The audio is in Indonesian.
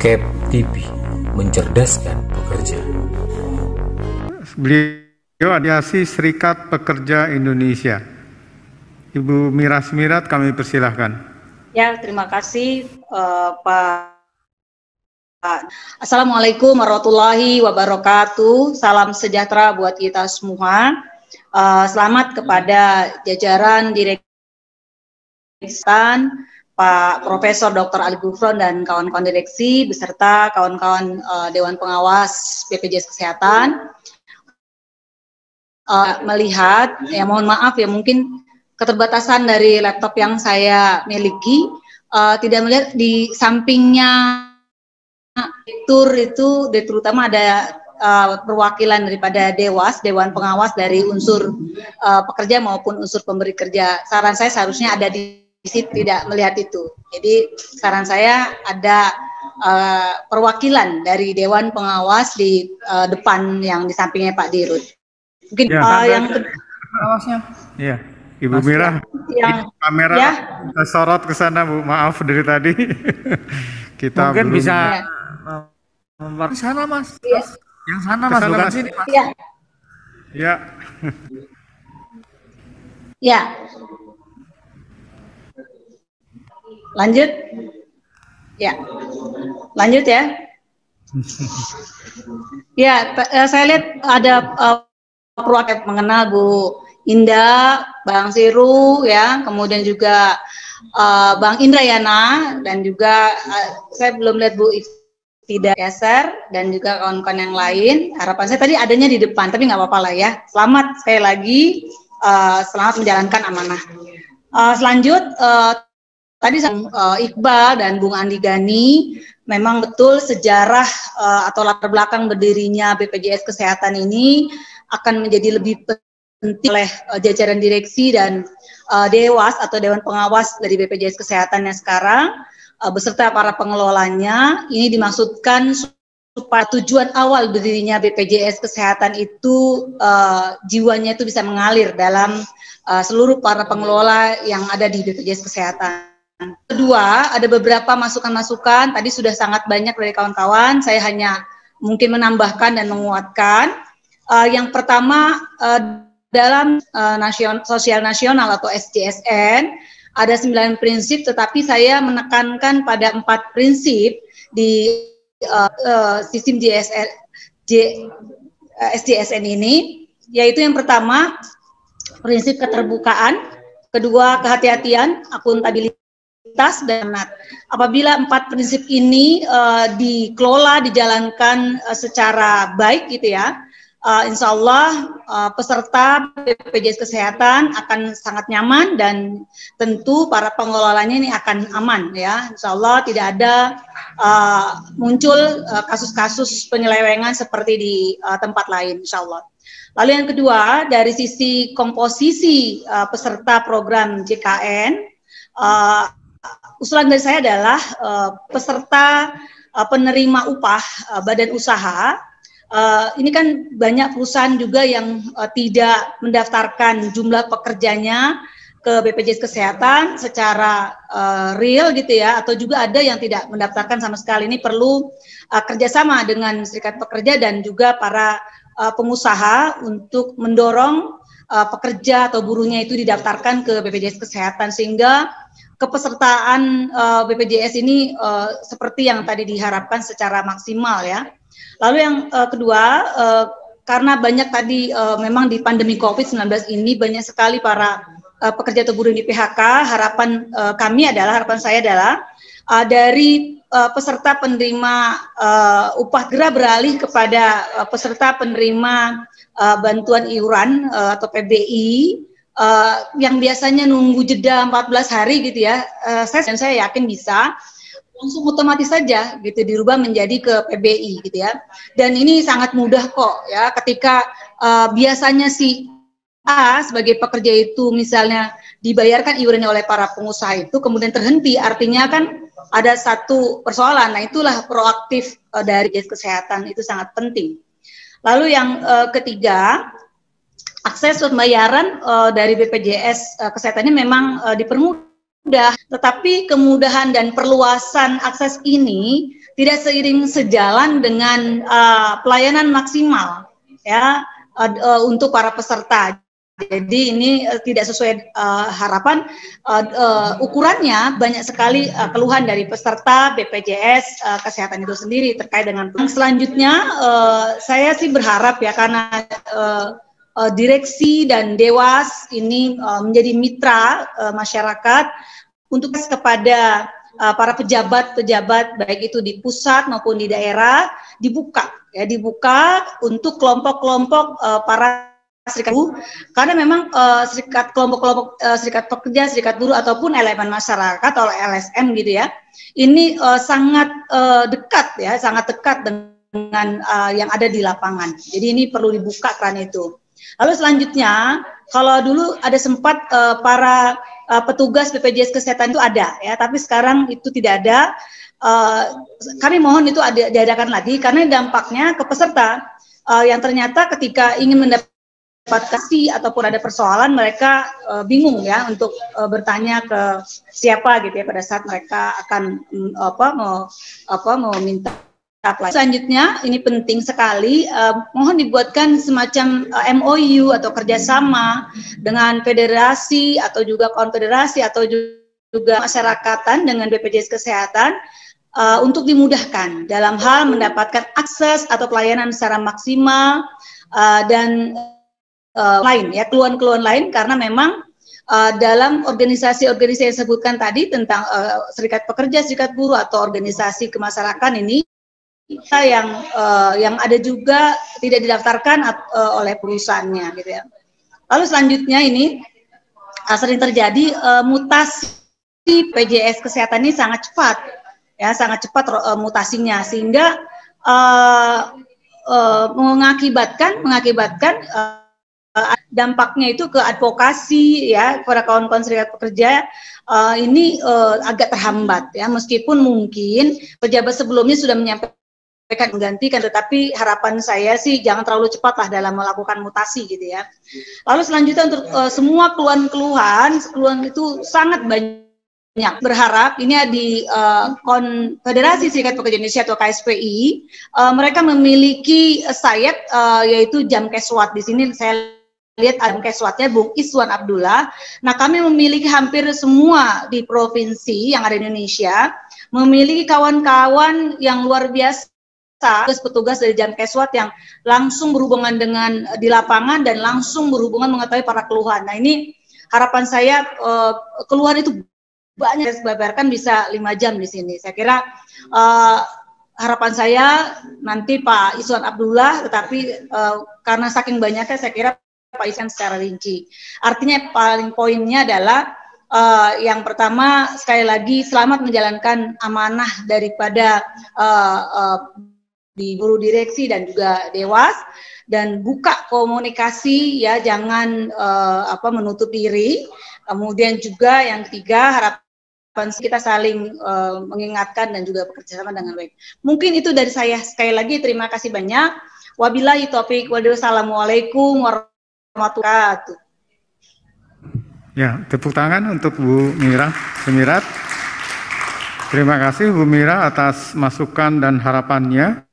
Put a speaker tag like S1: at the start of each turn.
S1: Cap TV mencerdaskan pekerja.
S2: Beliau adiasi Serikat Pekerja Indonesia. Ibu Miras Mirat kami persilahkan.
S3: Ya, terima kasih uh, Pak. Assalamualaikum warahmatullahi wabarakatuh. Salam sejahtera buat kita semua. Uh, selamat kepada jajaran direksi Pak Profesor Dr. Ali Gufron dan kawan-kawan direksi beserta kawan-kawan uh, Dewan Pengawas BPJS Kesehatan uh, melihat ya mohon maaf ya mungkin keterbatasan dari laptop yang saya miliki uh, tidak melihat di sampingnya tur itu terutama ada uh, perwakilan daripada Dewas Dewan Pengawas dari unsur uh, pekerja maupun unsur pemberi kerja. Saran saya seharusnya ada di situ tidak melihat itu. Jadi saran saya ada uh, perwakilan dari Dewan Pengawas di uh, depan yang di sampingnya Pak Dirut. Mungkin ya, uh, yang
S2: pengawasnya. Iya. Ibu Mas, Mira, yang, kamera ya. kita sorot ke sana Bu. Maaf dari tadi. kita
S4: mungkin belum... bisa ya. Di sana Mas. Ya. Yang sana Mas, bukan sini Mas.
S2: Ya. Ya.
S3: ya. Lanjut. Ya. Lanjut ya. ya, eh, saya lihat ada uh, perwakilan mengenal Bu Indah, Bang Siru ya, kemudian juga uh, Bang Indrayana dan juga uh, saya belum lihat Bu tidak geser dan juga kawan-kawan yang lain. Harapan saya tadi adanya di depan, tapi nggak apa-apa lah ya. Selamat sekali lagi, uh, selamat menjalankan amanah. Uh, selanjut, uh, Tadi uh, Iqbal dan Bung Andi Gani memang betul sejarah uh, atau latar belakang berdirinya BPJS Kesehatan ini akan menjadi lebih penting oleh uh, jajaran direksi dan uh, dewas atau dewan pengawas dari BPJS Kesehatan yang sekarang uh, beserta para pengelolanya. Ini dimaksudkan supaya tujuan awal berdirinya BPJS Kesehatan itu uh, jiwanya itu bisa mengalir dalam uh, seluruh para pengelola yang ada di BPJS Kesehatan. Kedua, ada beberapa masukan-masukan. Tadi sudah sangat banyak dari kawan-kawan. Saya hanya mungkin menambahkan dan menguatkan. Uh, yang pertama, uh, dalam uh, nasion, sosial nasional atau SJSN ada sembilan prinsip, tetapi saya menekankan pada empat prinsip di uh, uh, sistem JSN, J, uh, SJSN ini, yaitu yang pertama prinsip keterbukaan, kedua kehati-hatian, akuntabilitas tas dan nat. Apabila empat prinsip ini uh, dikelola, dijalankan uh, secara baik gitu ya, uh, insya Allah uh, peserta BPJS Kesehatan akan sangat nyaman dan tentu para pengelolanya ini akan aman ya. Insya Allah tidak ada uh, muncul kasus-kasus uh, penyelewengan seperti di uh, tempat lain insya Allah. Lalu yang kedua dari sisi komposisi uh, peserta program JKN uh, usulan dari saya adalah uh, peserta uh, penerima upah uh, badan usaha. Uh, ini kan banyak perusahaan juga yang uh, tidak mendaftarkan jumlah pekerjanya ke BPJS Kesehatan secara uh, real gitu ya atau juga ada yang tidak mendaftarkan sama sekali. Ini perlu uh, kerjasama dengan serikat pekerja dan juga para uh, pengusaha untuk mendorong uh, pekerja atau buruhnya itu didaftarkan ke BPJS Kesehatan. Sehingga kepesertaan uh, BPJS ini uh, seperti yang tadi diharapkan secara maksimal ya. Lalu yang uh, kedua uh, karena banyak tadi uh, memang di pandemi COVID-19 ini banyak sekali para uh, pekerja atau buruh di PHK, harapan uh, kami adalah harapan saya adalah uh, dari uh, peserta penerima uh, upah gerah beralih kepada uh, peserta penerima uh, bantuan iuran uh, atau PBI uh, yang biasanya nunggu jeda 14 hari gitu ya, uh, saya dan saya yakin bisa langsung otomatis saja gitu dirubah menjadi ke PBI gitu ya. Dan ini sangat mudah kok ya ketika uh, biasanya si A sebagai pekerja itu misalnya dibayarkan iurannya oleh para pengusaha itu kemudian terhenti artinya kan ada satu persoalan. Nah, itulah proaktif uh, dari kesehatan itu sangat penting. Lalu yang uh, ketiga, akses pembayaran uh, dari BPJS uh, eh, kesehatan ini memang uh, dipermudah, tetapi kemudahan dan perluasan akses ini tidak seiring sejalan dengan uh, pelayanan maksimal ya uh, uh, untuk para peserta. Jadi ini uh, tidak sesuai uh, harapan. Uh, uh, ukurannya banyak sekali uh, keluhan dari peserta BPJS uh, kesehatan itu sendiri terkait dengan. Selanjutnya uh, saya sih berharap ya karena uh, uh, direksi dan dewas ini uh, menjadi mitra uh, masyarakat untuk kepada uh, para pejabat-pejabat baik itu di pusat maupun di daerah dibuka ya dibuka untuk kelompok-kelompok uh, para serikat buruh karena memang uh, serikat kelompok-kelompok uh, serikat pekerja, serikat buruh ataupun elemen masyarakat atau LSM gitu ya. Ini uh, sangat uh, dekat ya, sangat dekat dengan uh, yang ada di lapangan. Jadi ini perlu dibuka keran itu. Lalu selanjutnya, kalau dulu ada sempat uh, para uh, petugas BPJS kesehatan itu ada ya, tapi sekarang itu tidak ada. Uh, kami mohon itu ada diadakan lagi karena dampaknya ke peserta uh, yang ternyata ketika ingin mendapat kasih ataupun ada persoalan mereka uh, bingung ya untuk uh, bertanya ke siapa gitu ya pada saat mereka akan um, apa mau apa mau minta Selanjutnya ini penting sekali uh, mohon dibuatkan semacam uh, MOU atau kerjasama dengan federasi atau juga konfederasi atau juga masyarakatan dengan BPJS Kesehatan uh, untuk dimudahkan dalam hal mendapatkan akses atau pelayanan secara maksimal uh, dan uh, lain ya keluhan-keluhan lain karena memang uh, dalam organisasi-organisasi yang disebutkan tadi tentang uh, serikat pekerja, serikat buruh atau organisasi kemasyarakatan ini kita yang uh, yang ada juga tidak didaftarkan uh, oleh perusahaannya gitu ya. Lalu selanjutnya ini uh, sering terjadi uh, mutasi PJS kesehatan ini sangat cepat ya sangat cepat uh, mutasinya sehingga uh, uh, mengakibatkan mengakibatkan uh, dampaknya itu ke advokasi ya kepada kawan-kawan serikat pekerja uh, ini uh, agak terhambat ya meskipun mungkin pejabat sebelumnya sudah menyampaikan menggantikan tetapi harapan saya sih jangan terlalu cepat lah dalam melakukan mutasi gitu ya. Lalu selanjutnya untuk uh, semua keluhan-keluhan keluhan itu sangat banyak berharap ini di uh, Konfederasi Serikat Pekerja Indonesia atau KSPI uh, mereka memiliki sayap uh, yaitu jam keswat di sini saya lihat ada keswatnya Bung Iswan Abdullah. Nah, kami memiliki hampir semua di provinsi yang ada di Indonesia, memiliki kawan-kawan yang luar biasa petugas dari jam keswat yang langsung berhubungan dengan di lapangan dan langsung berhubungan mengetahui para keluhan. Nah, ini harapan saya uh, keluhan itu banyak sebabarkan bisa lima jam di sini. Saya kira uh, harapan saya nanti Pak Iswan Abdullah, tetapi uh, karena saking banyaknya saya kira Pak Isan secara rinci. Artinya paling poinnya adalah uh, yang pertama sekali lagi selamat menjalankan amanah daripada uh, uh, di guru direksi dan juga dewas dan buka komunikasi ya jangan uh, apa menutup diri. Kemudian juga yang ketiga harapan kita saling uh, mengingatkan dan juga bekerja sama dengan baik. Mungkin itu dari saya sekali lagi terima kasih banyak. Wabillahi taufiq wassalamualaikum warahmatullahi wabarakatuh.
S2: Ya, tepuk tangan untuk Bu Mira Semirat. Terima kasih Bu Mira atas masukan dan harapannya.